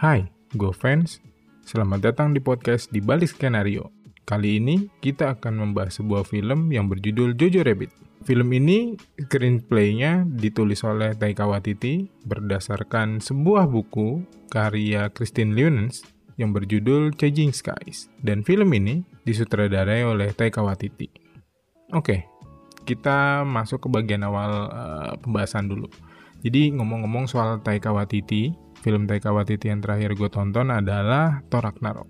Hai, gue fans. Selamat datang di podcast di balik skenario. Kali ini kita akan membahas sebuah film yang berjudul Jojo Rabbit. Film ini screenplay-nya ditulis oleh Taika Waititi berdasarkan sebuah buku karya Christine Leonens yang berjudul Changing Skies. Dan film ini disutradarai oleh Taika Waititi. Oke, kita masuk ke bagian awal uh, pembahasan dulu. Jadi ngomong-ngomong soal Taika Waititi, film Taika Waititi yang terakhir gue tonton adalah Thor Ragnarok.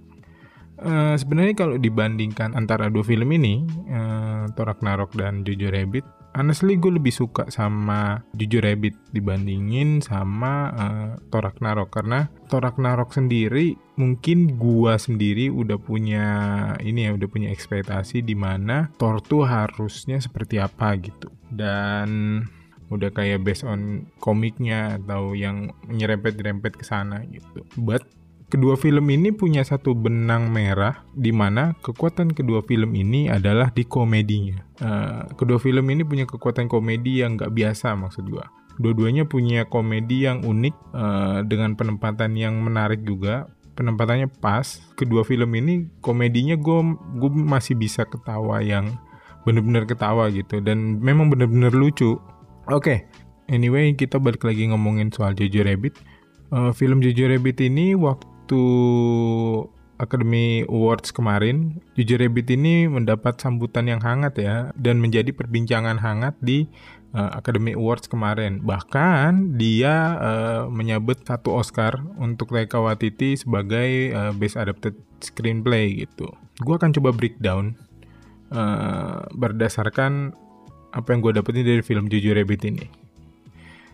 Uh, Sebenarnya kalau dibandingkan antara dua film ini, uh, Thor Ragnarok dan Jojo Rabbit, honestly gue lebih suka sama Jojo Rabbit dibandingin sama uh, Thor Ragnarok karena Thor Ragnarok sendiri mungkin gua sendiri udah punya ini ya udah punya ekspektasi di mana Thor tuh harusnya seperti apa gitu dan udah kayak based on komiknya atau yang nyerempet-nyerempet ke sana gitu. But kedua film ini punya satu benang merah di mana kekuatan kedua film ini adalah di komedinya. Uh, kedua film ini punya kekuatan komedi yang nggak biasa maksud gua. Dua-duanya punya komedi yang unik uh, dengan penempatan yang menarik juga. Penempatannya pas. Kedua film ini komedinya gue gue masih bisa ketawa yang bener-bener ketawa gitu dan memang bener-bener lucu Oke, okay. anyway kita balik lagi ngomongin soal Jojo Rabbit. Uh, film Jojo Rabbit ini waktu Academy Awards kemarin, Jojo Rabbit ini mendapat sambutan yang hangat ya dan menjadi perbincangan hangat di uh, Academy Awards kemarin. Bahkan dia uh, menyabet satu Oscar untuk Taika Waititi sebagai uh, Best Adapted Screenplay gitu. Gue akan coba breakdown uh, berdasarkan apa yang gue dapetin dari film Jojo Rabbit ini.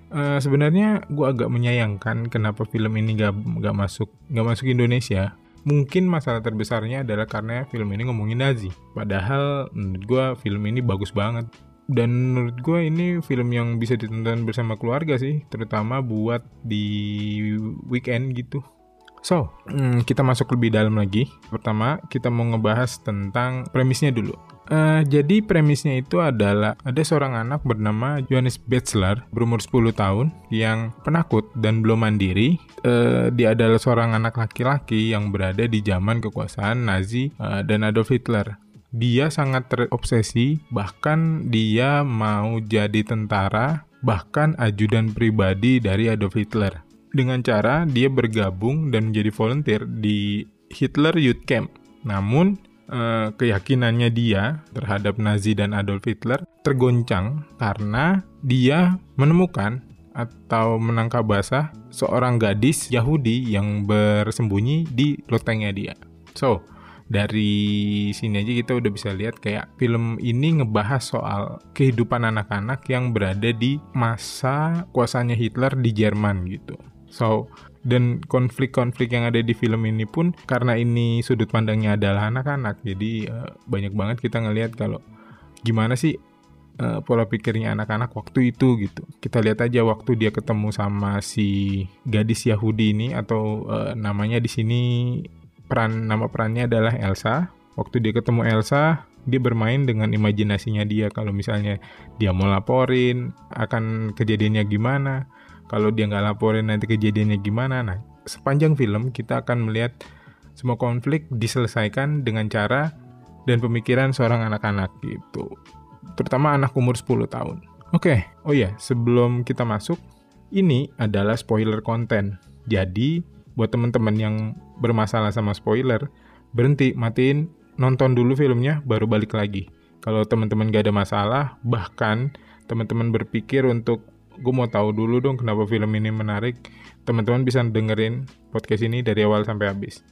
Uh, sebenarnya gue agak menyayangkan kenapa film ini gak, gak masuk gak masuk Indonesia. Mungkin masalah terbesarnya adalah karena film ini ngomongin Nazi. Padahal menurut gue film ini bagus banget. Dan menurut gue ini film yang bisa ditonton bersama keluarga sih, terutama buat di weekend gitu. So, hmm, kita masuk lebih dalam lagi. Pertama, kita mau ngebahas tentang premisnya dulu. Uh, jadi premisnya itu adalah ada seorang anak bernama Johannes Bachelor berumur 10 tahun yang penakut dan belum mandiri. Uh, dia adalah seorang anak laki-laki yang berada di zaman kekuasaan Nazi uh, dan Adolf Hitler. Dia sangat terobsesi, bahkan dia mau jadi tentara, bahkan ajudan pribadi dari Adolf Hitler. Dengan cara dia bergabung dan menjadi volunteer di Hitler Youth Camp. Namun eh, keyakinannya dia terhadap Nazi dan Adolf Hitler tergoncang karena dia menemukan atau menangkap basah seorang gadis Yahudi yang bersembunyi di lotengnya dia. So, dari sini aja kita udah bisa lihat kayak film ini ngebahas soal kehidupan anak-anak yang berada di masa kuasanya Hitler di Jerman gitu. So, dan konflik-konflik yang ada di film ini pun karena ini sudut pandangnya adalah anak-anak jadi uh, banyak banget kita ngelihat kalau gimana sih uh, pola pikirnya anak-anak waktu itu gitu. Kita lihat aja waktu dia ketemu sama si gadis Yahudi ini atau uh, namanya di sini peran nama perannya adalah Elsa. Waktu dia ketemu Elsa dia bermain dengan imajinasinya dia. Kalau misalnya dia mau laporin akan kejadiannya gimana kalau dia nggak laporin nanti kejadiannya gimana nah sepanjang film kita akan melihat semua konflik diselesaikan dengan cara dan pemikiran seorang anak-anak gitu. Terutama anak umur 10 tahun. Oke okay. oh ya sebelum kita masuk ini adalah spoiler konten. Jadi buat teman-teman yang bermasalah sama spoiler berhenti matiin nonton dulu filmnya baru balik lagi. Kalau teman-teman gak ada masalah bahkan teman-teman berpikir untuk gue mau tahu dulu dong kenapa film ini menarik. Teman-teman bisa dengerin podcast ini dari awal sampai habis.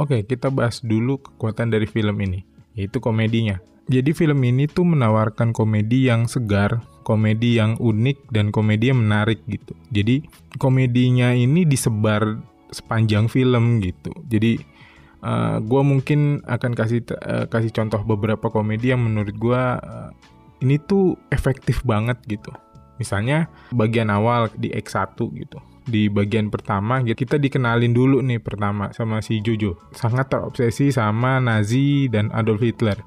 Oke, kita bahas dulu kekuatan dari film ini, yaitu komedinya. Jadi film ini tuh menawarkan komedi yang segar, komedi yang unik, dan komedi yang menarik gitu. Jadi komedinya ini disebar sepanjang film gitu. Jadi uh, eh, gue mungkin akan kasih uh, kasih contoh beberapa komedi yang menurut gue uh, ini tuh efektif banget gitu. Misalnya bagian awal di X1 gitu. Di bagian pertama kita dikenalin dulu nih pertama sama si Jojo. Sangat terobsesi sama Nazi dan Adolf Hitler.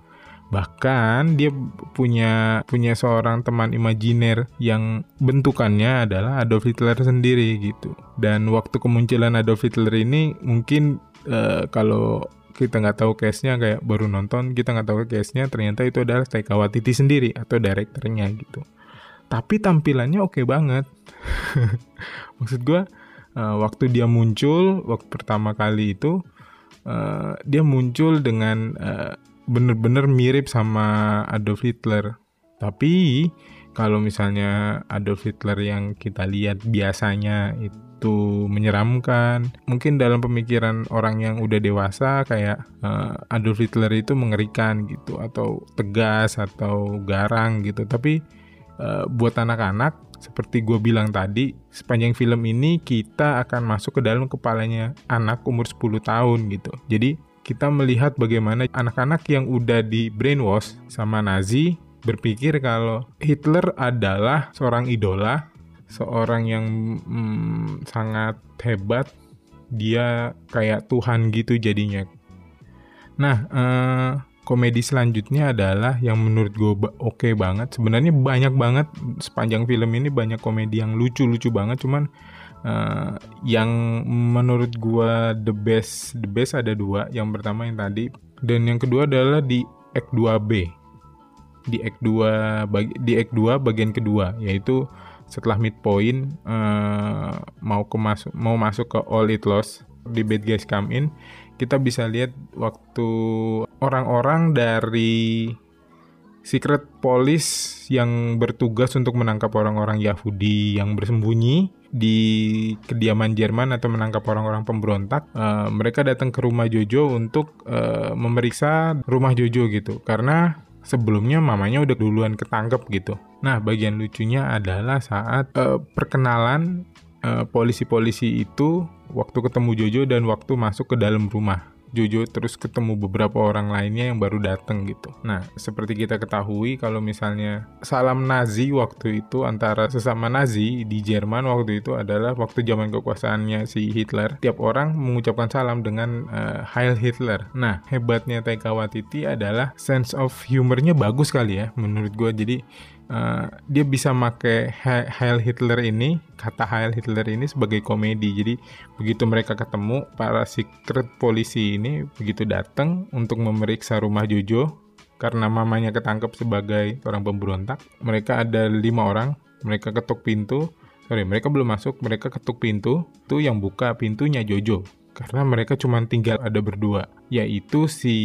Bahkan dia punya punya seorang teman imajiner yang bentukannya adalah Adolf Hitler sendiri gitu. Dan waktu kemunculan Adolf Hitler ini mungkin uh, kalau kita nggak tahu case-nya kayak baru nonton kita nggak tahu case-nya ternyata itu adalah Taika Waititi sendiri atau direkturnya gitu tapi tampilannya oke okay banget maksud gue uh, waktu dia muncul waktu pertama kali itu uh, dia muncul dengan uh, bener-bener mirip sama Adolf Hitler. Tapi kalau misalnya Adolf Hitler yang kita lihat biasanya itu menyeramkan, mungkin dalam pemikiran orang yang udah dewasa kayak uh, Adolf Hitler itu mengerikan gitu atau tegas atau garang gitu. Tapi uh, buat anak-anak seperti gue bilang tadi, sepanjang film ini kita akan masuk ke dalam kepalanya anak umur 10 tahun gitu. Jadi kita melihat bagaimana anak-anak yang udah di brainwash sama Nazi berpikir kalau Hitler adalah seorang idola, seorang yang hmm, sangat hebat, dia kayak Tuhan gitu jadinya. Nah, eh, komedi selanjutnya adalah yang menurut gue oke okay banget. Sebenarnya banyak banget sepanjang film ini banyak komedi yang lucu-lucu banget, cuman uh, yang menurut gua the best the best ada dua yang pertama yang tadi dan yang kedua adalah di Act 2B di Act 2 bagi, di Act 2 bagian kedua yaitu setelah midpoint uh, mau ke masuk mau masuk ke All It Lost di Bad Guys Come In kita bisa lihat waktu orang-orang dari Secret Police yang bertugas untuk menangkap orang-orang Yahudi yang bersembunyi di kediaman Jerman atau menangkap orang-orang pemberontak. Uh, mereka datang ke rumah Jojo untuk uh, memeriksa rumah Jojo gitu, karena sebelumnya mamanya udah duluan ketangkep gitu. Nah, bagian lucunya adalah saat uh, perkenalan polisi-polisi uh, itu waktu ketemu Jojo dan waktu masuk ke dalam rumah. Jojo terus ketemu beberapa orang lainnya yang baru datang gitu. Nah, seperti kita ketahui kalau misalnya salam Nazi waktu itu antara sesama Nazi di Jerman waktu itu adalah waktu zaman kekuasaannya si Hitler. Tiap orang mengucapkan salam dengan uh, Heil Hitler. Nah, hebatnya Taika Waititi adalah sense of humornya bagus kali ya menurut gue. Jadi uh, dia bisa make Heil Hitler ini kata Heil Hitler ini sebagai komedi. Jadi begitu mereka ketemu para secret polisi ini begitu datang untuk memeriksa rumah Jojo. Karena mamanya ketangkep sebagai orang pemberontak mereka ada lima orang. Mereka ketuk pintu. Sorry mereka belum masuk mereka ketuk pintu. Tuh yang buka pintunya Jojo. Karena mereka cuma tinggal ada berdua yaitu si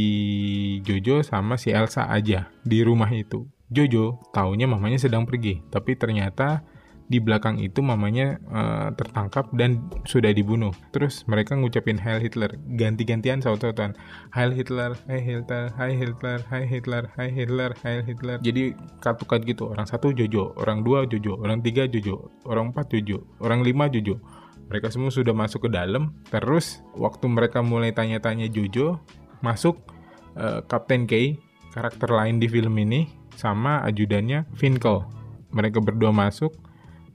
Jojo sama si Elsa aja di rumah itu Jojo taunya mamanya sedang pergi, tapi ternyata di belakang itu mamanya uh, tertangkap dan sudah dibunuh. Terus mereka ngucapin Heil Hitler, ganti-gantian saut-sautan. Heil Hitler, Heil Hitler, Heil Hitler, Heil Hitler, Heil Hitler, Heil Hitler. Jadi katukan gitu. Orang satu Jojo, orang dua Jojo, orang tiga Jojo, orang empat Jojo, orang lima Jojo. Mereka semua sudah masuk ke dalam. Terus waktu mereka mulai tanya-tanya Jojo, masuk uh, Kapten K, karakter lain di film ini sama ajudannya Finkel. Mereka berdua masuk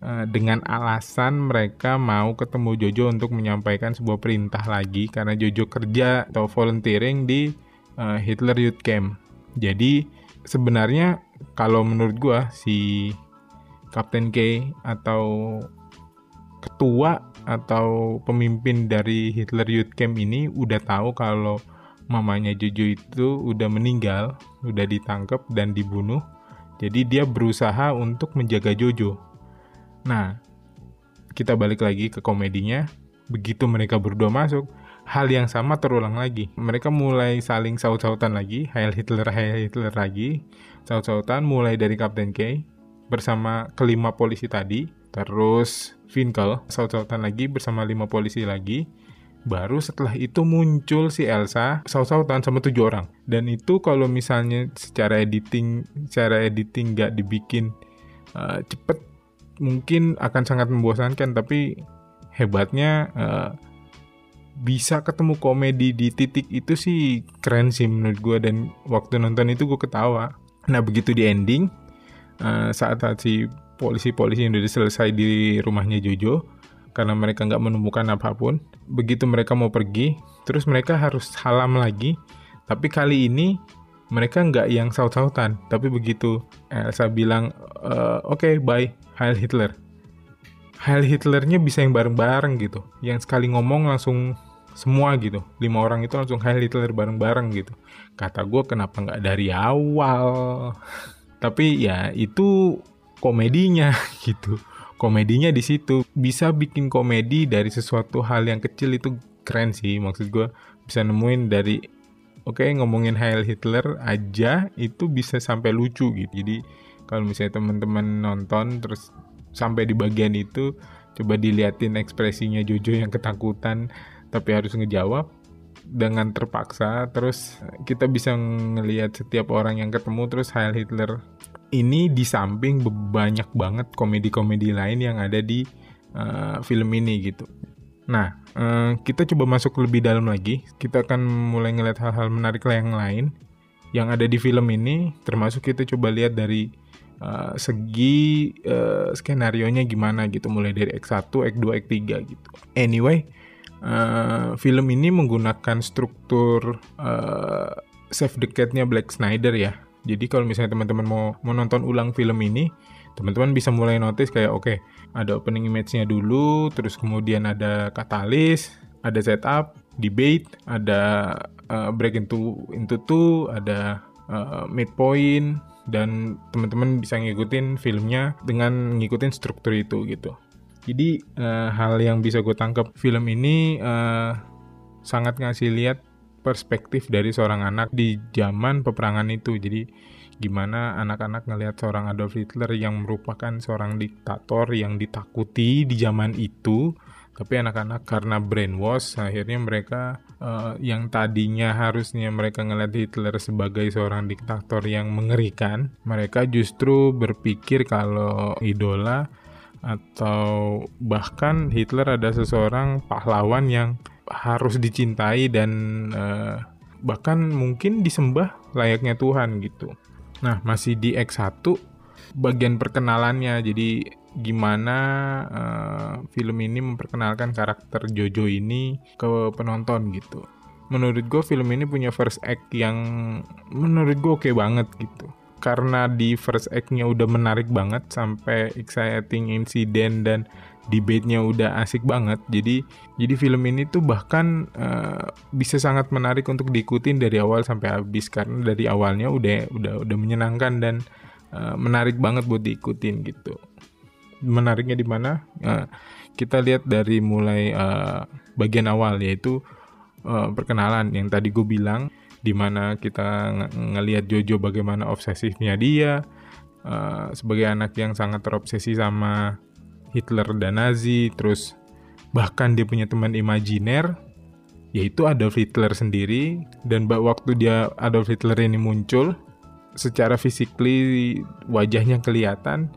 uh, dengan alasan mereka mau ketemu Jojo untuk menyampaikan sebuah perintah lagi karena Jojo kerja atau volunteering di uh, Hitler Youth Camp. Jadi sebenarnya kalau menurut gua si Kapten K atau ketua atau pemimpin dari Hitler Youth Camp ini udah tahu kalau mamanya Jojo itu udah meninggal, udah ditangkap dan dibunuh. Jadi dia berusaha untuk menjaga Jojo. Nah, kita balik lagi ke komedinya. Begitu mereka berdua masuk, hal yang sama terulang lagi. Mereka mulai saling saut-sautan lagi, Heil Hitler, Heil Hitler lagi. Saut-sautan mulai dari Kapten K bersama kelima polisi tadi, terus Finkel saut-sautan lagi bersama lima polisi lagi Baru setelah itu muncul si Elsa saut-sautan sama tujuh orang. Dan itu kalau misalnya secara editing, secara editing nggak dibikin uh, cepet, mungkin akan sangat membosankan. Tapi hebatnya uh, bisa ketemu komedi di titik itu sih keren sih menurut gue. Dan waktu nonton itu gue ketawa. Nah begitu di ending, uh, saat, saat si polisi-polisi yang udah selesai di rumahnya Jojo, karena mereka nggak menemukan apa pun. Begitu mereka mau pergi, terus mereka harus salam lagi. Tapi kali ini mereka nggak yang saut-sautan. Tapi begitu Elsa bilang e, oke okay, bye Heil Hitler. Heil Hitlernya bisa yang bareng-bareng gitu. Yang sekali ngomong langsung semua gitu. Lima orang itu langsung Heil Hitler bareng-bareng gitu. Kata gue kenapa nggak dari awal? Tapi ya itu komedinya gitu komedinya di situ. Bisa bikin komedi dari sesuatu hal yang kecil itu keren sih maksud gue bisa nemuin dari oke okay, ngomongin Heil Hitler aja itu bisa sampai lucu gitu. Jadi kalau misalnya teman-teman nonton terus sampai di bagian itu coba diliatin ekspresinya Jojo yang ketakutan tapi harus ngejawab dengan terpaksa terus kita bisa ngelihat setiap orang yang ketemu terus Heil Hitler ini di samping banyak banget komedi-komedi lain yang ada di uh, film ini gitu Nah, eh, kita coba masuk lebih dalam lagi. Kita akan mulai ngeliat hal-hal menarik yang lain yang ada di film ini. Termasuk kita coba lihat dari uh, segi uh, skenario gimana gitu. Mulai dari X1, X2, X3 gitu. Anyway, uh, film ini menggunakan struktur uh, save the cat-nya Black Snyder ya. Jadi kalau misalnya teman-teman mau menonton ulang film ini, teman-teman bisa mulai notice kayak oke okay, ada opening image-nya dulu terus kemudian ada katalis ada setup debate ada uh, break into into two ada uh, midpoint dan teman-teman bisa ngikutin filmnya dengan ngikutin struktur itu gitu. Jadi uh, hal yang bisa gue tangkap film ini uh, sangat ngasih lihat perspektif dari seorang anak di zaman peperangan itu. Jadi gimana anak-anak ngelihat seorang Adolf Hitler yang merupakan seorang diktator yang ditakuti di zaman itu tapi anak-anak karena brainwash akhirnya mereka uh, yang tadinya harusnya mereka ngelihat Hitler sebagai seorang diktator yang mengerikan mereka justru berpikir kalau idola atau bahkan Hitler ada seseorang pahlawan yang harus dicintai dan uh, bahkan mungkin disembah layaknya Tuhan gitu. Nah, masih di X1 bagian perkenalannya. Jadi gimana uh, film ini memperkenalkan karakter Jojo ini ke penonton gitu. Menurut gue film ini punya first act yang menurut gue oke okay banget gitu. Karena di first act-nya udah menarik banget sampai exciting insiden dan debate-nya udah asik banget. Jadi jadi film ini tuh bahkan uh, bisa sangat menarik untuk diikutin dari awal sampai habis karena dari awalnya udah udah udah menyenangkan dan uh, menarik banget buat diikutin gitu. Menariknya di mana? Uh, kita lihat dari mulai uh, bagian awal yaitu uh, perkenalan yang tadi gue bilang di mana kita ng ngelihat Jojo bagaimana obsesifnya dia uh, sebagai anak yang sangat terobsesi sama Hitler dan Nazi, terus bahkan dia punya teman imajiner yaitu Adolf Hitler sendiri. Dan waktu dia Adolf Hitler ini muncul secara fisikly wajahnya kelihatan.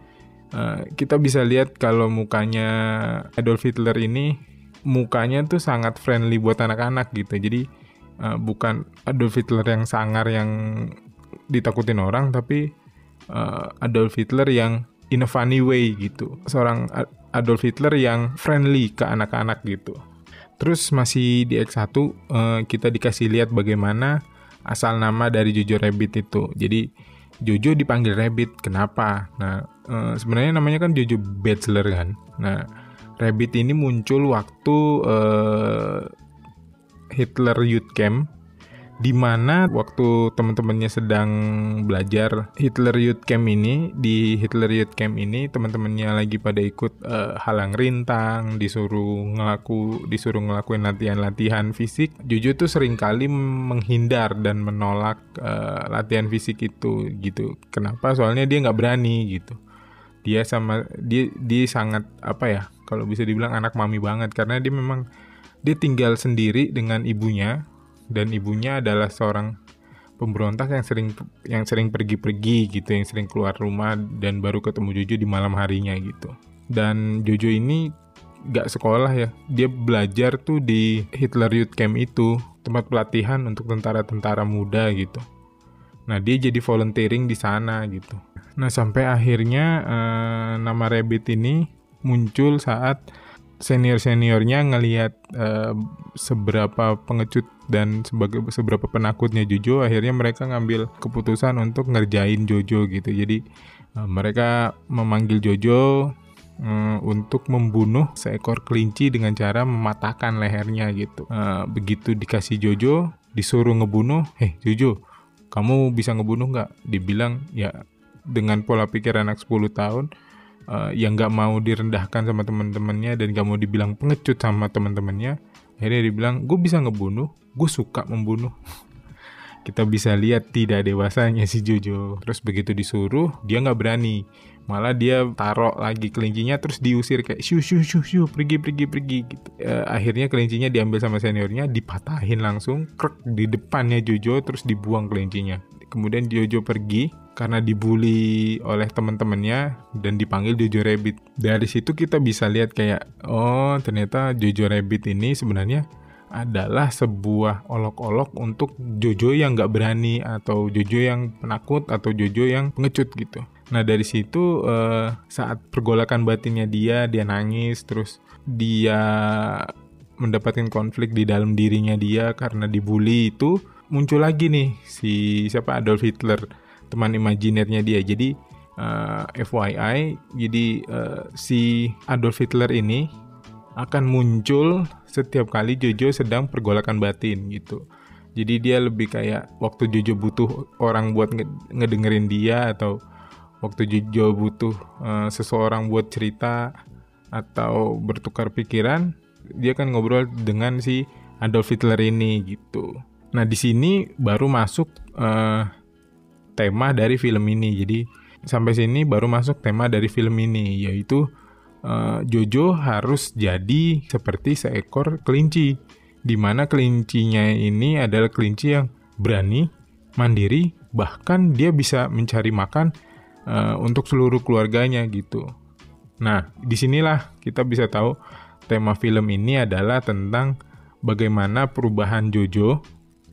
Uh, kita bisa lihat kalau mukanya Adolf Hitler ini mukanya tuh sangat friendly buat anak-anak gitu. Jadi uh, bukan Adolf Hitler yang sangar yang ditakutin orang tapi uh, Adolf Hitler yang in a funny way gitu. Seorang Adolf Hitler yang friendly ke anak-anak gitu. Terus masih di X1 uh, eh, kita dikasih lihat bagaimana asal nama dari Jojo Rabbit itu. Jadi Jojo dipanggil Rabbit, kenapa? Nah, uh, sebenarnya namanya kan Jojo Bachelor kan. Nah, Rabbit ini muncul waktu uh, Hitler Youth Camp di mana waktu teman-temannya sedang belajar Hitler Youth Camp ini di Hitler Youth Camp ini teman-temannya lagi pada ikut uh, halang rintang disuruh ngelaku disuruh ngelakuin latihan-latihan fisik. Jojo tuh sering kali menghindar dan menolak uh, latihan fisik itu gitu. Kenapa? Soalnya dia nggak berani gitu. Dia sama dia dia sangat apa ya kalau bisa dibilang anak mami banget. Karena dia memang dia tinggal sendiri dengan ibunya dan ibunya adalah seorang pemberontak yang sering yang sering pergi-pergi gitu, yang sering keluar rumah dan baru ketemu Jojo di malam harinya gitu. Dan Jojo ini gak sekolah ya, dia belajar tuh di Hitler Youth Camp itu, tempat pelatihan untuk tentara-tentara muda gitu. Nah dia jadi volunteering di sana gitu. Nah sampai akhirnya eh, nama Rabbit ini muncul saat senior seniornya ngelihat uh, seberapa pengecut dan sebagai seberapa penakutnya Jojo akhirnya mereka ngambil keputusan untuk ngerjain Jojo gitu. Jadi uh, mereka memanggil Jojo uh, untuk membunuh seekor kelinci dengan cara mematahkan lehernya gitu. Uh, begitu dikasih Jojo disuruh ngebunuh heh Jojo kamu bisa ngebunuh nggak? Dibilang ya dengan pola pikir anak 10 tahun uh, yang nggak mau direndahkan sama teman-temannya dan gak mau dibilang pengecut sama teman-temannya akhirnya dibilang gue bisa ngebunuh gue suka membunuh. Kita bisa lihat tidak dewasanya si Jojo. Terus begitu disuruh dia nggak berani. Malah dia taruh lagi kelincinya terus diusir kayak shu shu shu shu pergi pergi pergi gitu. E, akhirnya kelincinya diambil sama seniornya dipatahin langsung krek di depannya Jojo terus dibuang kelincinya. Kemudian Jojo pergi karena dibully oleh teman-temannya dan dipanggil Jojo Rabbit. Dari situ kita bisa lihat kayak oh ternyata Jojo Rabbit ini sebenarnya adalah sebuah olok-olok untuk Jojo yang nggak berani atau Jojo yang penakut atau Jojo yang pengecut gitu. Nah dari situ uh, saat pergolakan batinnya dia dia nangis terus dia mendapatkan konflik di dalam dirinya dia karena dibully itu muncul lagi nih si siapa Adolf Hitler teman imajinernya dia. Jadi uh, eh, FYI, jadi uh, si Adolf Hitler ini akan muncul setiap kali Jojo sedang pergolakan batin gitu. Jadi dia lebih kayak waktu Jojo butuh orang buat ngedengerin dia atau waktu Jojo butuh uh, seseorang buat cerita atau bertukar pikiran, dia kan ngobrol dengan si Adolf Hitler ini gitu. Nah di sini baru masuk uh, tema dari film ini. Jadi sampai sini baru masuk tema dari film ini yaitu uh, Jojo harus jadi seperti seekor kelinci di mana kelincinya ini adalah kelinci yang berani, mandiri, bahkan dia bisa mencari makan uh, untuk seluruh keluarganya gitu. Nah, di sinilah kita bisa tahu tema film ini adalah tentang bagaimana perubahan Jojo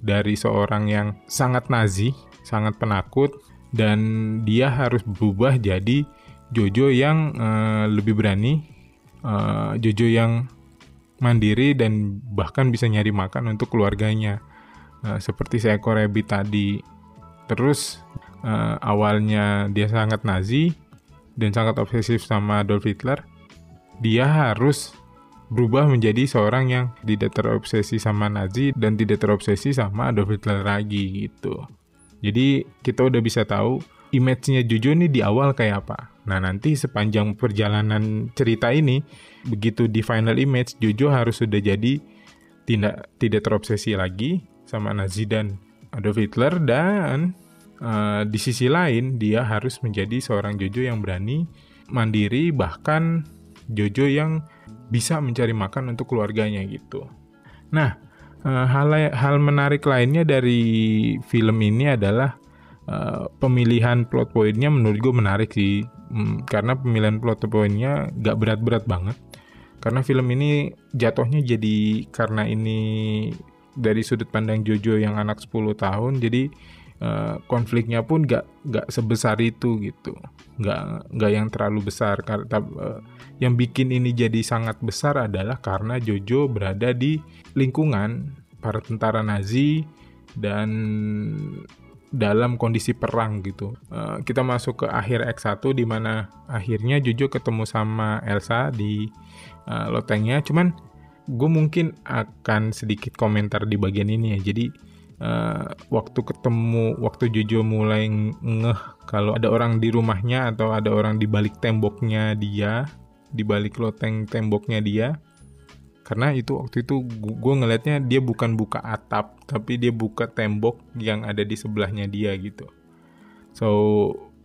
dari seorang yang sangat nazi sangat penakut dan dia harus berubah jadi Jojo yang uh, lebih berani, uh, Jojo yang mandiri dan bahkan bisa nyari makan untuk keluarganya. Uh, seperti seekor rabbit tadi. Terus uh, awalnya dia sangat Nazi dan sangat obsesif sama Adolf Hitler. Dia harus berubah menjadi seorang yang tidak terobsesi sama Nazi dan tidak terobsesi sama Adolf Hitler lagi gitu. Jadi kita udah bisa tahu image-nya Jojo ini di awal kayak apa. Nah nanti sepanjang perjalanan cerita ini, begitu di final image, Jojo harus sudah jadi tidak tidak terobsesi lagi sama Nazi dan Adolf Hitler dan uh, di sisi lain dia harus menjadi seorang Jojo yang berani, mandiri, bahkan Jojo yang bisa mencari makan untuk keluarganya gitu. Nah, uh, hal hal menarik lainnya dari film ini adalah uh, pemilihan plot pointnya menurut gue menarik sih. Hmm, karena pemilihan plot pointnya gak berat-berat banget. Karena film ini jatuhnya jadi karena ini dari sudut pandang Jojo yang anak 10 tahun jadi uh, konfliknya pun gak gak sebesar itu gitu gak gak yang terlalu besar karena uh, yang bikin ini jadi sangat besar adalah karena Jojo berada di lingkungan para tentara Nazi dan dalam kondisi perang gitu. Uh, kita masuk ke akhir X1 di mana akhirnya Jojo ketemu sama Elsa di lotengnya. Cuman gue mungkin akan sedikit komentar di bagian ini ya. Jadi uh, waktu ketemu, waktu Jojo mulai ngeh kalau ada orang di rumahnya atau ada orang di balik temboknya dia di balik loteng temboknya dia. Karena itu waktu itu gue ngelihatnya dia bukan buka atap tapi dia buka tembok yang ada di sebelahnya dia gitu. So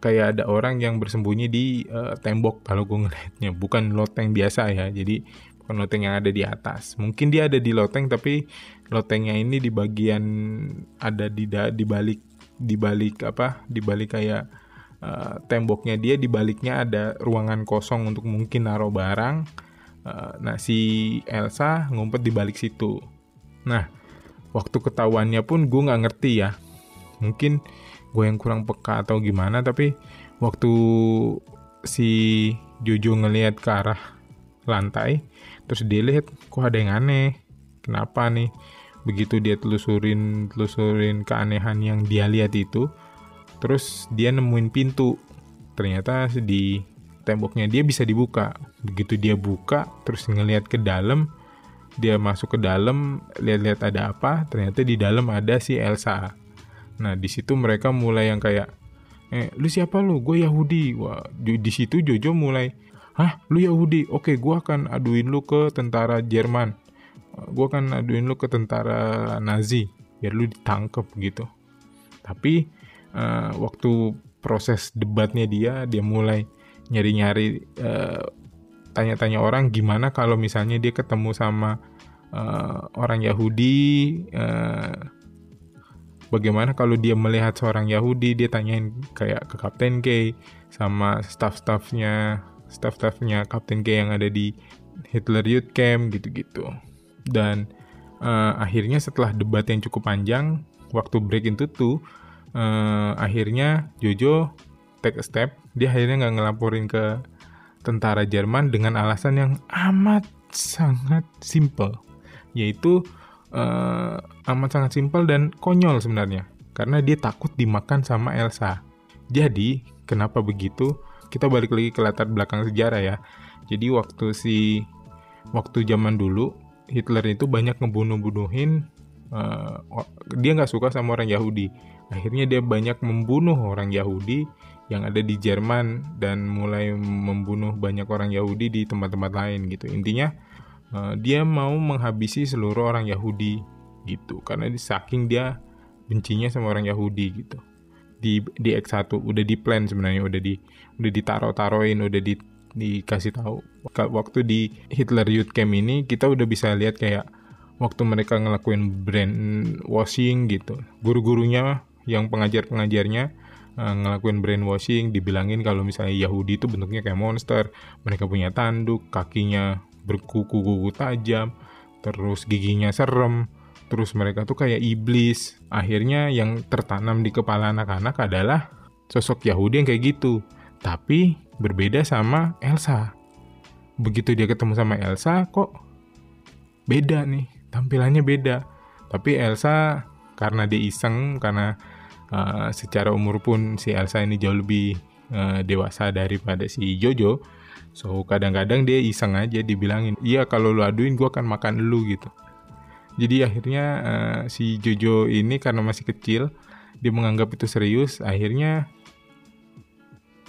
kayak ada orang yang bersembunyi di uh, tembok kalau gue ngelihatnya bukan loteng biasa ya jadi bukan loteng yang ada di atas. Mungkin dia ada di loteng tapi lotengnya ini di bagian ada di da, di balik di balik apa di balik kayak uh, temboknya dia di baliknya ada ruangan kosong untuk mungkin naruh barang. Uh, nah si Elsa ngumpet di balik situ. Nah waktu ketahuannya pun gue nggak ngerti ya. Mungkin gue yang kurang peka atau gimana tapi waktu si Jojo ngelihat ke arah lantai terus dia lihat kok ada yang aneh kenapa nih begitu dia telusurin telusurin keanehan yang dia lihat itu terus dia nemuin pintu. Ternyata di temboknya dia bisa dibuka. Begitu dia buka terus ngelihat ke dalam dia masuk ke dalam lihat-lihat ada apa ternyata di dalam ada si Elsa. Nah di situ mereka mulai yang kayak eh lu siapa lu? Gue Yahudi. Wah di situ Jojo mulai hah? Lu Yahudi? Oke gue akan aduin lu ke tentara Jerman gue akan aduin lu ke tentara Nazi biar lu ditangkap gitu. Tapi uh, waktu proses debatnya dia dia mulai nyari-nyari uh, tanya-tanya orang gimana kalau misalnya dia ketemu sama uh, orang Yahudi uh, bagaimana kalau dia melihat seorang Yahudi dia tanyain kayak ke Kapten K sama staff-staffnya staff-staffnya Kapten K yang ada di Hitler Youth Camp gitu-gitu dan uh, akhirnya setelah debat yang cukup panjang waktu break itu tuh uh, akhirnya Jojo take a step. Dia akhirnya nggak ngelaporin ke tentara Jerman dengan alasan yang amat sangat simple. Yaitu uh, amat sangat simpel dan konyol sebenarnya. Karena dia takut dimakan sama Elsa. Jadi kenapa begitu? Kita balik lagi ke latar belakang sejarah ya. Jadi waktu si waktu zaman dulu Hitler itu banyak ngebunuh-bunuhin uh, dia nggak suka sama orang Yahudi. Akhirnya dia banyak membunuh orang Yahudi yang ada di Jerman dan mulai membunuh banyak orang Yahudi di tempat-tempat lain gitu. Intinya uh, dia mau menghabisi seluruh orang Yahudi gitu. Karena saking dia bencinya sama orang Yahudi gitu. Di di X1 udah di plan sebenarnya udah di udah ditaro-taroin udah di dikasih tahu waktu di Hitler Youth Camp ini kita udah bisa lihat kayak waktu mereka ngelakuin brand washing gitu. Guru-gurunya yang pengajar-pengajarnya uh, ngelakuin brainwashing dibilangin kalau misalnya Yahudi itu bentuknya kayak monster. Mereka punya tanduk kakinya berkuku-kuku tajam terus giginya serem terus mereka tuh kayak iblis. Akhirnya yang tertanam di kepala anak-anak adalah sosok Yahudi yang kayak gitu. Tapi berbeda sama Elsa begitu dia ketemu sama Elsa kok beda nih tampilannya beda. Tapi Elsa karena dia iseng karena uh, secara umur pun si Elsa ini jauh lebih uh, dewasa daripada si Jojo so kadang-kadang dia iseng aja dibilangin iya kalau lu aduin gue akan makan lu gitu. Jadi akhirnya uh, si Jojo ini karena masih kecil dia menganggap itu serius akhirnya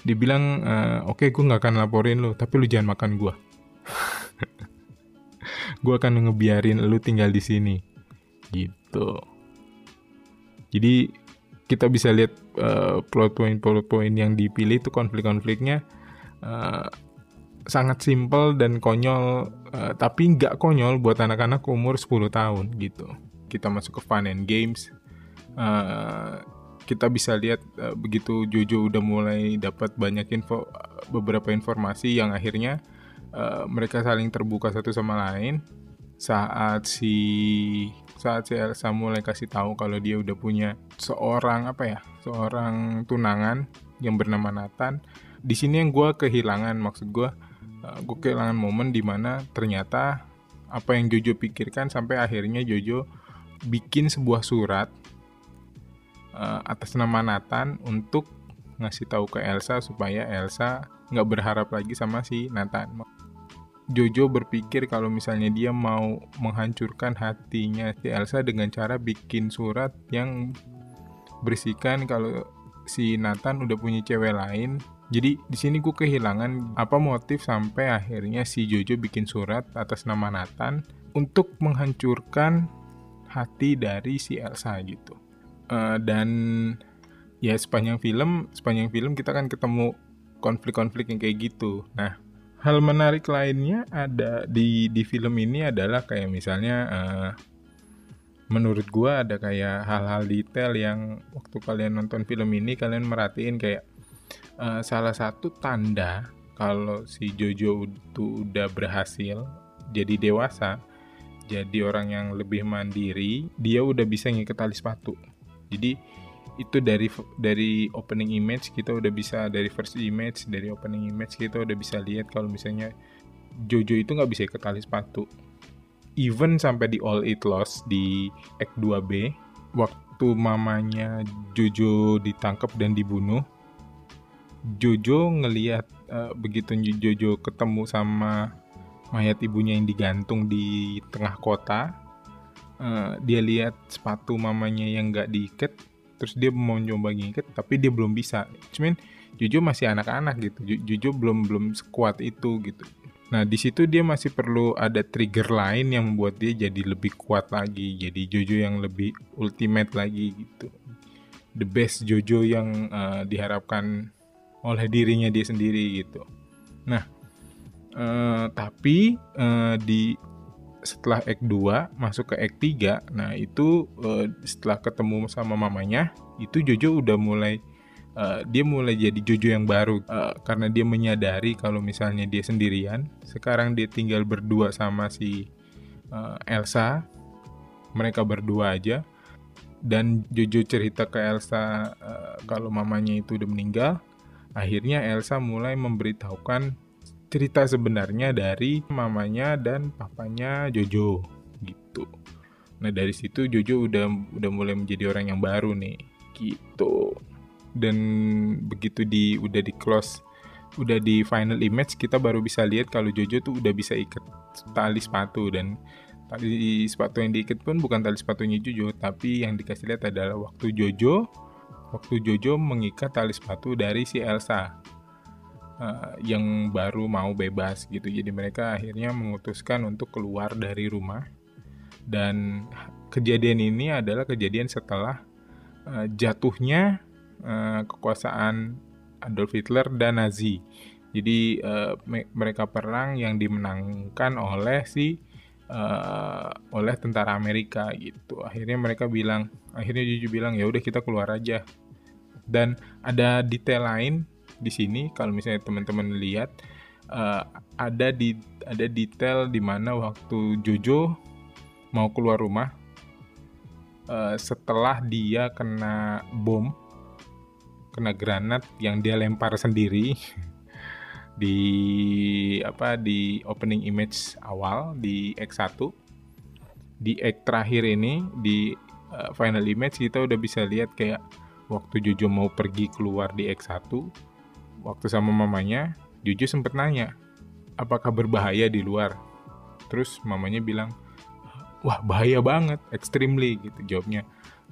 dibilang uh, oke okay, gue nggak akan laporin lu tapi lu jangan makan gue gue akan ngebiarin lu tinggal di sini. Gitu. Jadi kita bisa lihat uh, plot point plot point yang dipilih itu konflik-konfliknya uh, sangat simpel dan konyol uh, tapi nggak konyol buat anak-anak umur 10 tahun gitu. Kita masuk ke fun and games uh, kita bisa lihat uh, begitu Jojo udah mulai dapat banyak info beberapa informasi yang akhirnya uh, mereka saling terbuka satu sama lain. Saat si saat si Elsa mulai kasih tahu kalau dia udah punya seorang apa ya seorang tunangan yang bernama Nathan di sini yang gue kehilangan maksud gue uh, gue kehilangan momen di mana ternyata apa yang Jojo pikirkan sampai akhirnya Jojo bikin sebuah surat uh, atas nama Nathan untuk ngasih tahu ke Elsa supaya Elsa nggak berharap lagi sama si Nathan Jojo berpikir kalau misalnya dia mau menghancurkan hatinya si Elsa dengan cara bikin surat yang berisikan kalau si Nathan udah punya cewek lain. Jadi di sini gue kehilangan apa motif sampai akhirnya si Jojo bikin surat atas nama Nathan untuk menghancurkan hati dari si Elsa gitu. Uh, dan ya sepanjang film, sepanjang film kita kan ketemu konflik-konflik yang kayak gitu. Nah, hal menarik lainnya ada di di film ini adalah kayak misalnya uh, menurut gua ada kayak hal-hal detail yang waktu kalian nonton film ini kalian merhatiin kayak uh, salah satu tanda kalau si Jojo itu udah berhasil jadi dewasa jadi orang yang lebih mandiri dia udah bisa ngikat tali sepatu jadi itu dari dari opening image kita udah bisa dari first image dari opening image kita udah bisa lihat kalau misalnya Jojo itu nggak bisa ikat tali sepatu. Even sampai di All It Lost di Act 2B waktu mamanya Jojo ditangkap dan dibunuh Jojo ngelihat uh, begitu Jojo ketemu sama mayat ibunya yang digantung di tengah kota uh, dia lihat sepatu mamanya yang nggak diikat terus dia mau coba ngikat tapi dia belum bisa cuman Jojo masih anak-anak gitu Jojo belum belum sekuat itu gitu Nah, di situ dia masih perlu ada trigger lain yang membuat dia jadi lebih kuat lagi, jadi Jojo yang lebih ultimate lagi gitu. The best Jojo yang uh, diharapkan oleh dirinya dia sendiri gitu. Nah, uh, tapi uh, di setelah Act 2 masuk ke Act 3, nah itu uh, setelah ketemu sama mamanya, itu Jojo udah mulai uh, dia mulai jadi Jojo yang baru. Uh, karena dia menyadari kalau misalnya dia sendirian sekarang dia tinggal berdua sama si uh, Elsa. Mereka berdua aja. Dan Jojo cerita ke Elsa uh, kalau mamanya itu udah meninggal. Akhirnya Elsa mulai memberitahukan cerita sebenarnya dari mamanya dan papanya Jojo gitu. Nah dari situ Jojo udah udah mulai menjadi orang yang baru nih gitu. Dan begitu di udah di close udah di final image kita baru bisa lihat kalau Jojo tuh udah bisa ikat tali sepatu. Dan tali sepatu yang diikat pun bukan tali sepatunya Jojo tapi yang dikasih lihat adalah waktu Jojo waktu Jojo mengikat tali sepatu dari si Elsa uh, yang baru mau bebas gitu jadi mereka akhirnya memutuskan untuk keluar dari rumah dan kejadian ini adalah kejadian setelah uh, jatuhnya uh, kekuasaan Adolf Hitler dan Nazi. Jadi uh, me mereka perang yang dimenangkan oleh si uh, oleh tentara Amerika gitu. Akhirnya mereka bilang, akhirnya Juju bilang ya udah kita keluar aja. Dan ada detail lain di sini kalau misalnya teman-teman lihat uh, ada di ada detail di mana waktu Jojo mau keluar rumah uh, setelah dia kena bom kena granat yang dia lempar sendiri di apa di opening image awal di X1 di X terakhir ini di uh, final image kita udah bisa lihat kayak waktu Jojo mau pergi keluar di X1 waktu sama mamanya Jojo sempet nanya apakah berbahaya di luar terus mamanya bilang wah bahaya banget extremely gitu jawabnya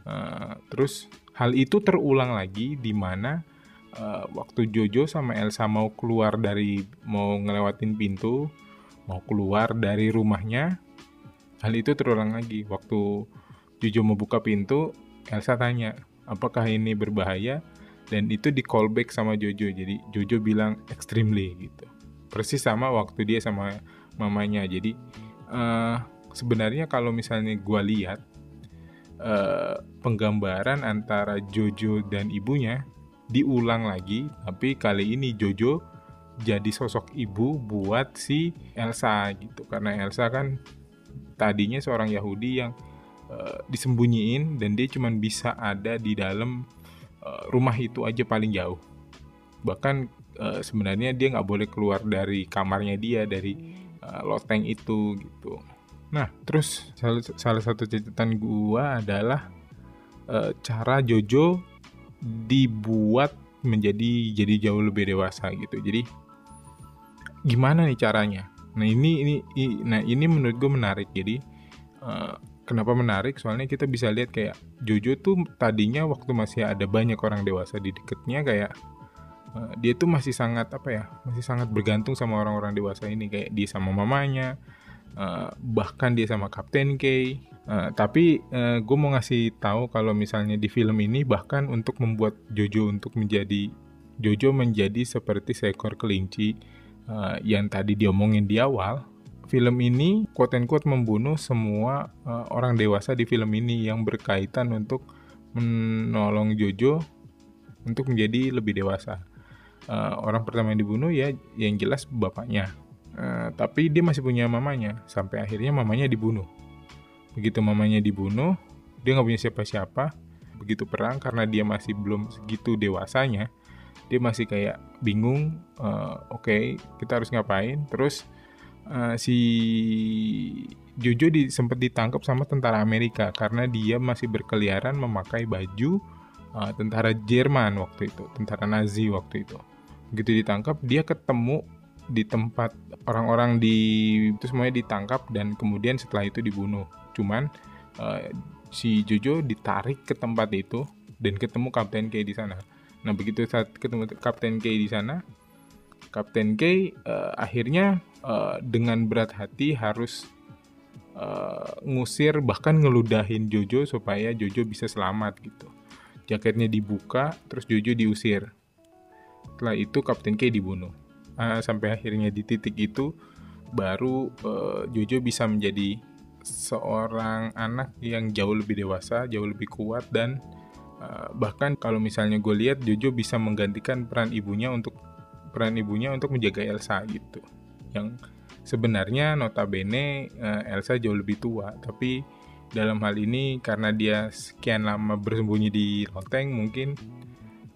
uh, terus Hal itu terulang lagi di mana uh, waktu Jojo sama Elsa mau keluar dari mau ngelewatin pintu, mau keluar dari rumahnya. Hal itu terulang lagi waktu Jojo mau buka pintu, Elsa tanya, "Apakah ini berbahaya?" Dan itu di callback sama Jojo. Jadi Jojo bilang extremely gitu. Persis sama waktu dia sama mamanya. Jadi uh, sebenarnya kalau misalnya gue lihat uh, penggambaran antara Jojo dan ibunya diulang lagi, tapi kali ini Jojo jadi sosok ibu buat si Elsa gitu. Karena Elsa kan tadinya seorang Yahudi yang uh, disembunyiin dan dia cuma bisa ada di dalam uh, rumah itu aja paling jauh. Bahkan uh, sebenarnya dia nggak boleh keluar dari kamarnya dia dari uh, loteng itu gitu. Nah, terus salah, salah satu catatan gua adalah e, cara Jojo dibuat menjadi jadi jauh lebih dewasa gitu. Jadi gimana nih caranya? Nah ini ini, nah ini menurut gue menarik. Jadi e, kenapa menarik? Soalnya kita bisa lihat kayak Jojo tuh tadinya waktu masih ada banyak orang dewasa di deketnya kayak uh, dia tuh masih sangat apa ya? Masih sangat bergantung sama orang-orang dewasa ini kayak dia sama mamanya, uh, bahkan dia sama Captain K. Uh, tapi uh, gue mau ngasih tahu kalau misalnya di film ini bahkan untuk membuat Jojo untuk menjadi Jojo menjadi seperti seekor kelinci uh, yang tadi diomongin di awal. Film ini quote and quote membunuh semua uh, orang dewasa di film ini yang berkaitan untuk menolong Jojo untuk menjadi lebih dewasa. Uh, orang pertama yang dibunuh ya yang jelas bapaknya Uh, tapi dia masih punya mamanya sampai akhirnya mamanya dibunuh. Begitu mamanya dibunuh, dia nggak punya siapa-siapa. Begitu perang karena dia masih belum segitu dewasanya, dia masih kayak bingung. Uh, Oke, okay, kita harus ngapain? Terus uh, si Jojo di, sempat ditangkap sama tentara Amerika karena dia masih berkeliaran memakai baju uh, tentara Jerman waktu itu, tentara Nazi waktu itu. Begitu ditangkap, dia ketemu di tempat orang-orang di itu semuanya ditangkap dan kemudian setelah itu dibunuh. Cuman uh, si Jojo ditarik ke tempat itu dan ketemu Kapten K di sana. Nah begitu saat ketemu Kapten K di sana, Kapten K uh, akhirnya uh, dengan berat hati harus uh, ngusir bahkan ngeludahin Jojo supaya Jojo bisa selamat gitu. Jaketnya dibuka, terus Jojo diusir. Setelah itu Kapten K dibunuh. Uh, sampai akhirnya di titik itu baru uh, Jojo bisa menjadi seorang anak yang jauh lebih dewasa, jauh lebih kuat dan uh, bahkan kalau misalnya gue lihat Jojo bisa menggantikan peran ibunya untuk peran ibunya untuk menjaga Elsa gitu. Yang sebenarnya notabene uh, Elsa jauh lebih tua. Tapi dalam hal ini karena dia sekian lama bersembunyi di loteng mungkin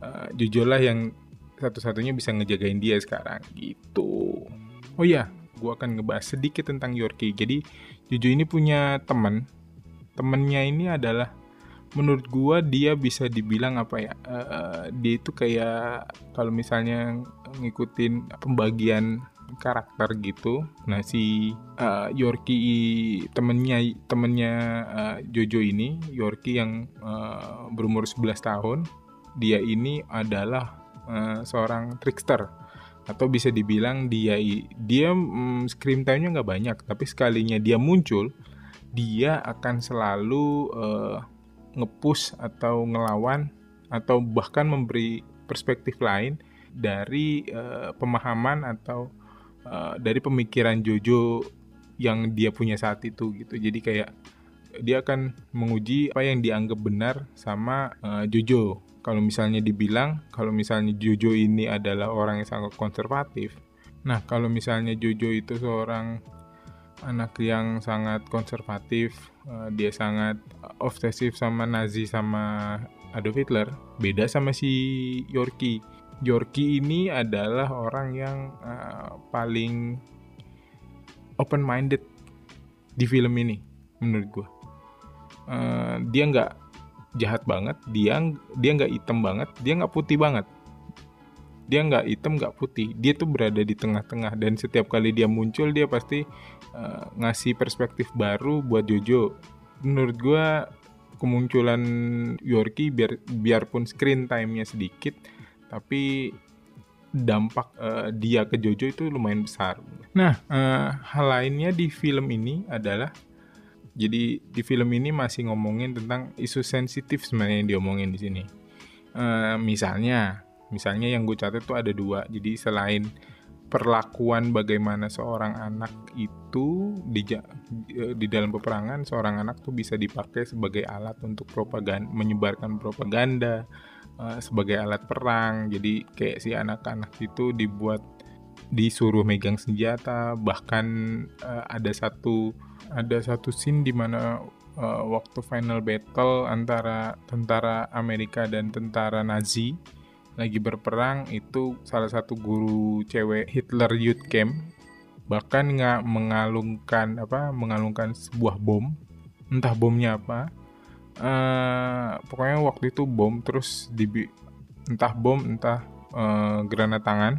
uh, lah yang satu-satunya bisa ngejagain dia sekarang. Gitu. Oh ya gue akan ngebahas sedikit tentang Yorkie. Jadi Jojo ini punya teman. Temennya ini adalah menurut gue dia bisa dibilang apa ya uh, dia itu kayak kalau misalnya ngikutin pembagian karakter gitu. Nah si uh, Yorkie temennya temennya uh, Jojo ini, Yorkie yang uh, berumur 11 tahun, dia ini adalah uh, seorang trickster atau bisa dibilang dia dia um, screen time-nya nggak banyak, tapi sekalinya dia muncul, dia akan selalu uh, ngepush atau ngelawan atau bahkan memberi perspektif lain dari uh, pemahaman atau uh, dari pemikiran Jojo yang dia punya saat itu gitu. Jadi kayak dia akan menguji apa yang dianggap benar sama uh, Jojo. Kalau misalnya dibilang kalau misalnya Jojo ini adalah orang yang sangat konservatif nah kalau misalnya Jojo itu seorang anak yang sangat konservatif uh, dia sangat obsesif sama Nazi sama Adolf Hitler beda sama si Yorkie Yorkie ini adalah orang yang uh, paling open minded di film ini menurut gue uh, dia nggak jahat banget dia dia nggak hitam banget dia nggak putih banget. Dia nggak hitam nggak putih. Dia tuh berada di tengah-tengah dan setiap kali dia muncul dia pasti uh, ngasih perspektif baru buat Jojo. Menurut gue kemunculan Yorkie biar biarpun screen time-nya sedikit tapi dampak uh, dia ke Jojo itu lumayan besar. Nah, uh, hal lainnya di film ini adalah jadi di film ini masih ngomongin tentang isu sensitif sebenarnya yang diomongin di sini. Uh, misalnya, misalnya yang gue catat itu ada dua. Jadi selain perlakuan bagaimana seorang anak itu di di dalam peperangan seorang anak tuh bisa dipakai sebagai alat untuk propaganda menyebarkan propaganda uh, sebagai alat perang. Jadi kayak si anak-anak itu dibuat disuruh megang senjata. Bahkan uh, ada satu ada satu scene di mana uh, waktu final battle antara tentara Amerika dan tentara Nazi lagi berperang itu salah satu guru cewek Hitler Youth Camp bahkan nggak mengalungkan apa mengalungkan sebuah bom. Entah bomnya apa uh, pokoknya waktu itu bom terus di entah bom entah uh, granat tangan.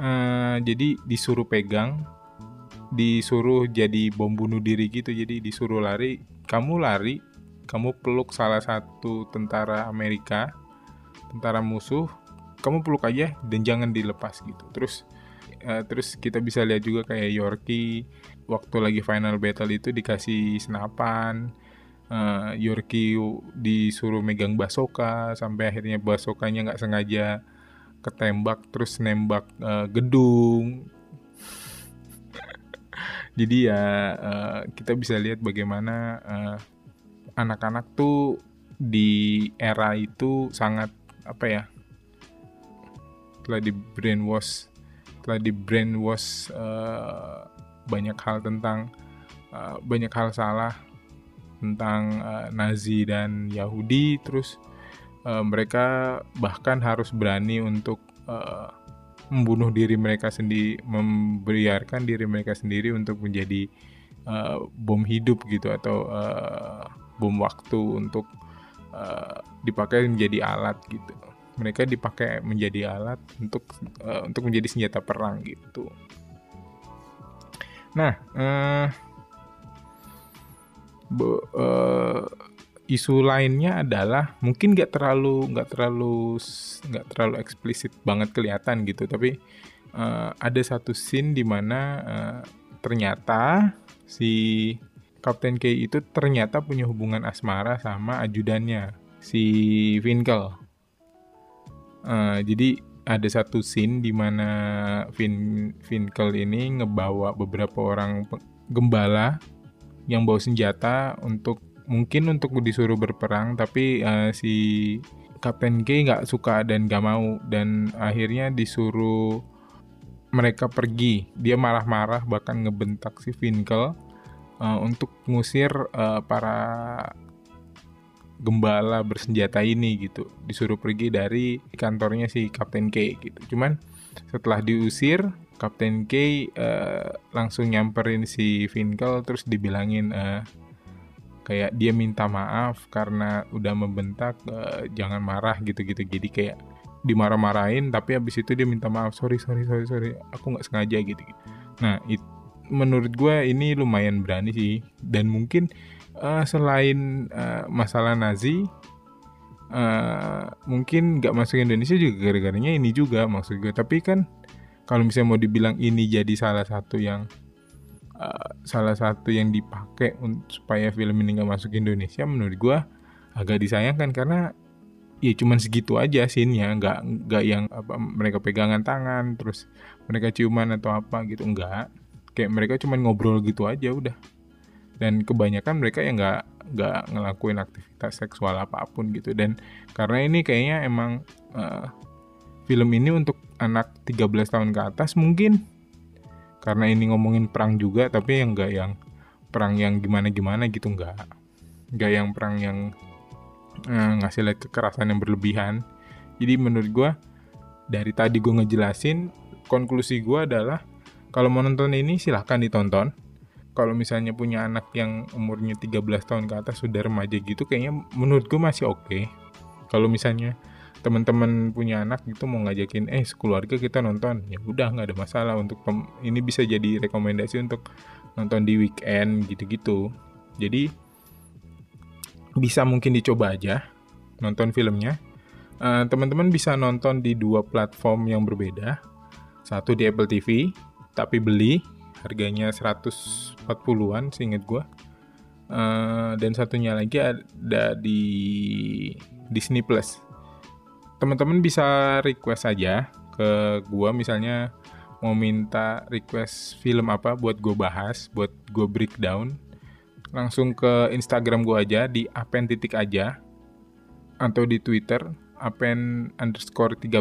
Uh, jadi disuruh pegang disuruh jadi bom bunuh diri gitu. Jadi disuruh lari kamu lari kamu peluk salah satu tentara Amerika tentara musuh kamu peluk aja dan jangan dilepas gitu. Terus uh, terus kita bisa lihat juga kayak Yorkie waktu lagi final battle itu dikasih senapan uh, Yorkie disuruh megang basoka sampai akhirnya basokanya nggak sengaja ketembak terus nembak uh, gedung. Jadi ya uh, kita bisa lihat bagaimana anak-anak uh, tuh di era itu sangat apa ya telah di brainwash telah di brainwash uh, banyak hal tentang uh, banyak hal salah tentang uh, Nazi dan Yahudi terus uh, mereka bahkan harus berani untuk uh, membunuh diri mereka sendiri memberiarkan diri mereka sendiri untuk menjadi uh, bom hidup gitu atau uh, bom waktu untuk uh, dipakai menjadi alat gitu. Mereka dipakai menjadi alat untuk uh, untuk menjadi senjata perang gitu. Nah uh, be, uh, isu lainnya adalah mungkin nggak terlalu nggak terlalu nggak terlalu eksplisit banget kelihatan gitu tapi uh, ada satu scene di mana uh, ternyata si Kapten K itu ternyata punya hubungan asmara sama ajudannya si Finkel. Uh, jadi ada satu scene di mana Vin Finkel ini ngebawa beberapa orang gembala yang bawa senjata untuk mungkin untuk disuruh berperang tapi uh, si Kapten K nggak suka dan nggak mau. Dan akhirnya disuruh mereka pergi. Dia marah-marah bahkan ngebentak si Finkel uh, untuk ngusir uh, para gembala bersenjata ini gitu. Disuruh pergi dari kantornya si Kapten K gitu. Cuman setelah diusir Kapten K uh, langsung nyamperin si Finkel terus dibilangin uh, kayak dia minta maaf karena udah membentak uh, jangan marah gitu-gitu. Jadi kayak dimarah-marahin tapi habis itu dia minta maaf sorry sorry sorry sorry aku nggak sengaja gitu, nah it, menurut gue ini lumayan berani sih. Dan mungkin uh, selain uh, masalah Nazi uh, mungkin nggak masuk Indonesia juga gara-garanya ini juga maksud gue tapi kan kalau misalnya mau dibilang ini jadi salah satu yang uh, salah satu yang dipakai supaya film ini nggak masuk Indonesia menurut gue agak disayangkan karena ya cuman segitu aja scene-nya. Nggak nggak yang apa mereka pegangan tangan terus mereka ciuman atau apa gitu enggak kayak mereka cuman ngobrol gitu aja udah. Dan kebanyakan mereka yang nggak nggak ngelakuin aktivitas seksual apa pun gitu. Dan karena ini kayaknya emang uh, film ini untuk anak 13 tahun ke atas mungkin. Karena ini ngomongin perang juga tapi yang enggak yang perang yang gimana-gimana gitu enggak enggak yang perang yang eh, ngasih lihat kekerasan yang berlebihan. Jadi menurut gue dari tadi gue ngejelasin konklusi gue adalah kalau mau nonton ini silahkan ditonton. Kalau misalnya punya anak yang umurnya 13 tahun ke atas sudah remaja gitu kayaknya menurut gue masih oke. Okay. kalau misalnya teman-teman punya anak gitu mau ngajakin eh sekeluarga kita nonton. Ya udah nggak ada masalah untuk ini bisa jadi rekomendasi untuk nonton di weekend gitu-gitu. Jadi bisa mungkin dicoba aja nonton filmnya. Uh, teman-teman bisa nonton di dua platform yang berbeda. Satu di Apple TV tapi beli. Harganya 140-an seinget gue uh, dan satunya lagi ada di Disney Plus teman-teman bisa request aja ke gua misalnya mau minta request film apa buat gue bahas, buat gue breakdown, langsung ke Instagram gue aja di apen titik aja atau di Twitter apen underscore 13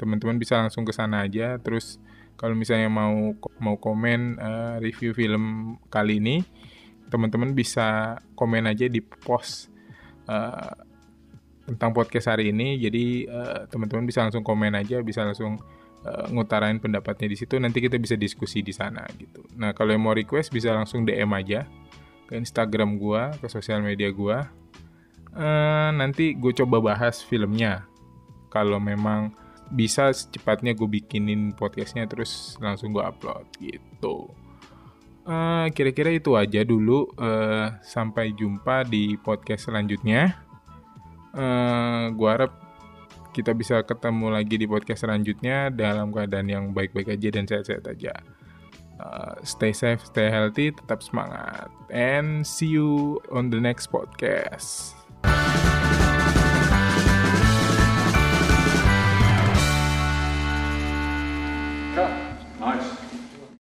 teman-teman bisa langsung ke sana aja. Terus kalau misalnya mau mau komen uh, review film kali ini teman-teman bisa komen aja di post uh, tentang podcast hari ini. Jadi uh, teman-teman bisa langsung komen aja, bisa langsung uh, ngutarain pendapatnya di situ. Nanti kita bisa diskusi di sana gitu. Nah kalau yang mau request bisa langsung DM aja ke Instagram gua, ke sosial media gua. Uh, nanti gue coba bahas filmnya. Kalau memang bisa secepatnya gue bikinin podcastnya terus langsung gue upload gitu. kira kira-kira itu aja dulu. Uh, sampai jumpa di podcast selanjutnya eh, gue harap kita bisa ketemu lagi di podcast selanjutnya dalam keadaan yang baik-baik aja dan sehat-sehat aja. Uh, stay safe, stay healthy, tetap semangat, and see you on the next podcast.